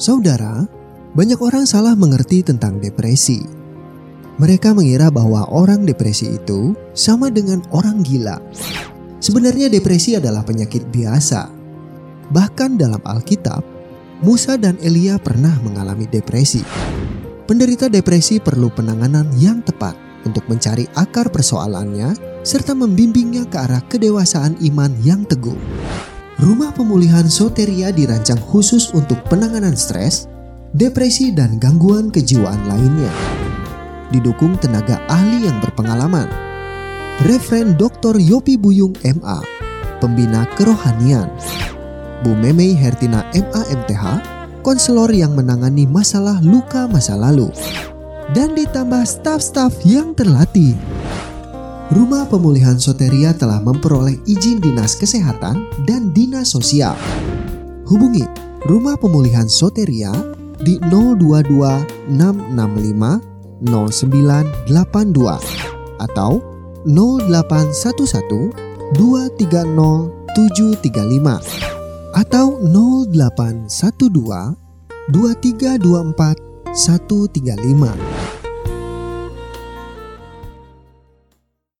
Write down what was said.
Saudara, banyak orang salah mengerti tentang depresi. Mereka mengira bahwa orang depresi itu sama dengan orang gila. Sebenarnya depresi adalah penyakit biasa. Bahkan dalam Alkitab, Musa dan Elia pernah mengalami depresi. Penderita depresi perlu penanganan yang tepat untuk mencari akar persoalannya serta membimbingnya ke arah kedewasaan iman yang teguh. Rumah pemulihan Soteria dirancang khusus untuk penanganan stres, depresi, dan gangguan kejiwaan lainnya. Didukung tenaga ahli yang berpengalaman. Referen Dr. Yopi Buyung MA, pembina kerohanian. Bu Memei Hertina MA MTH, konselor yang menangani masalah luka masa lalu. Dan ditambah staf-staf yang terlatih. Rumah Pemulihan Soteria telah memperoleh izin Dinas Kesehatan dan Dinas Sosial. Hubungi Rumah Pemulihan Soteria di 022 665 0982 atau 0811 230 735 atau 0812 2324 135.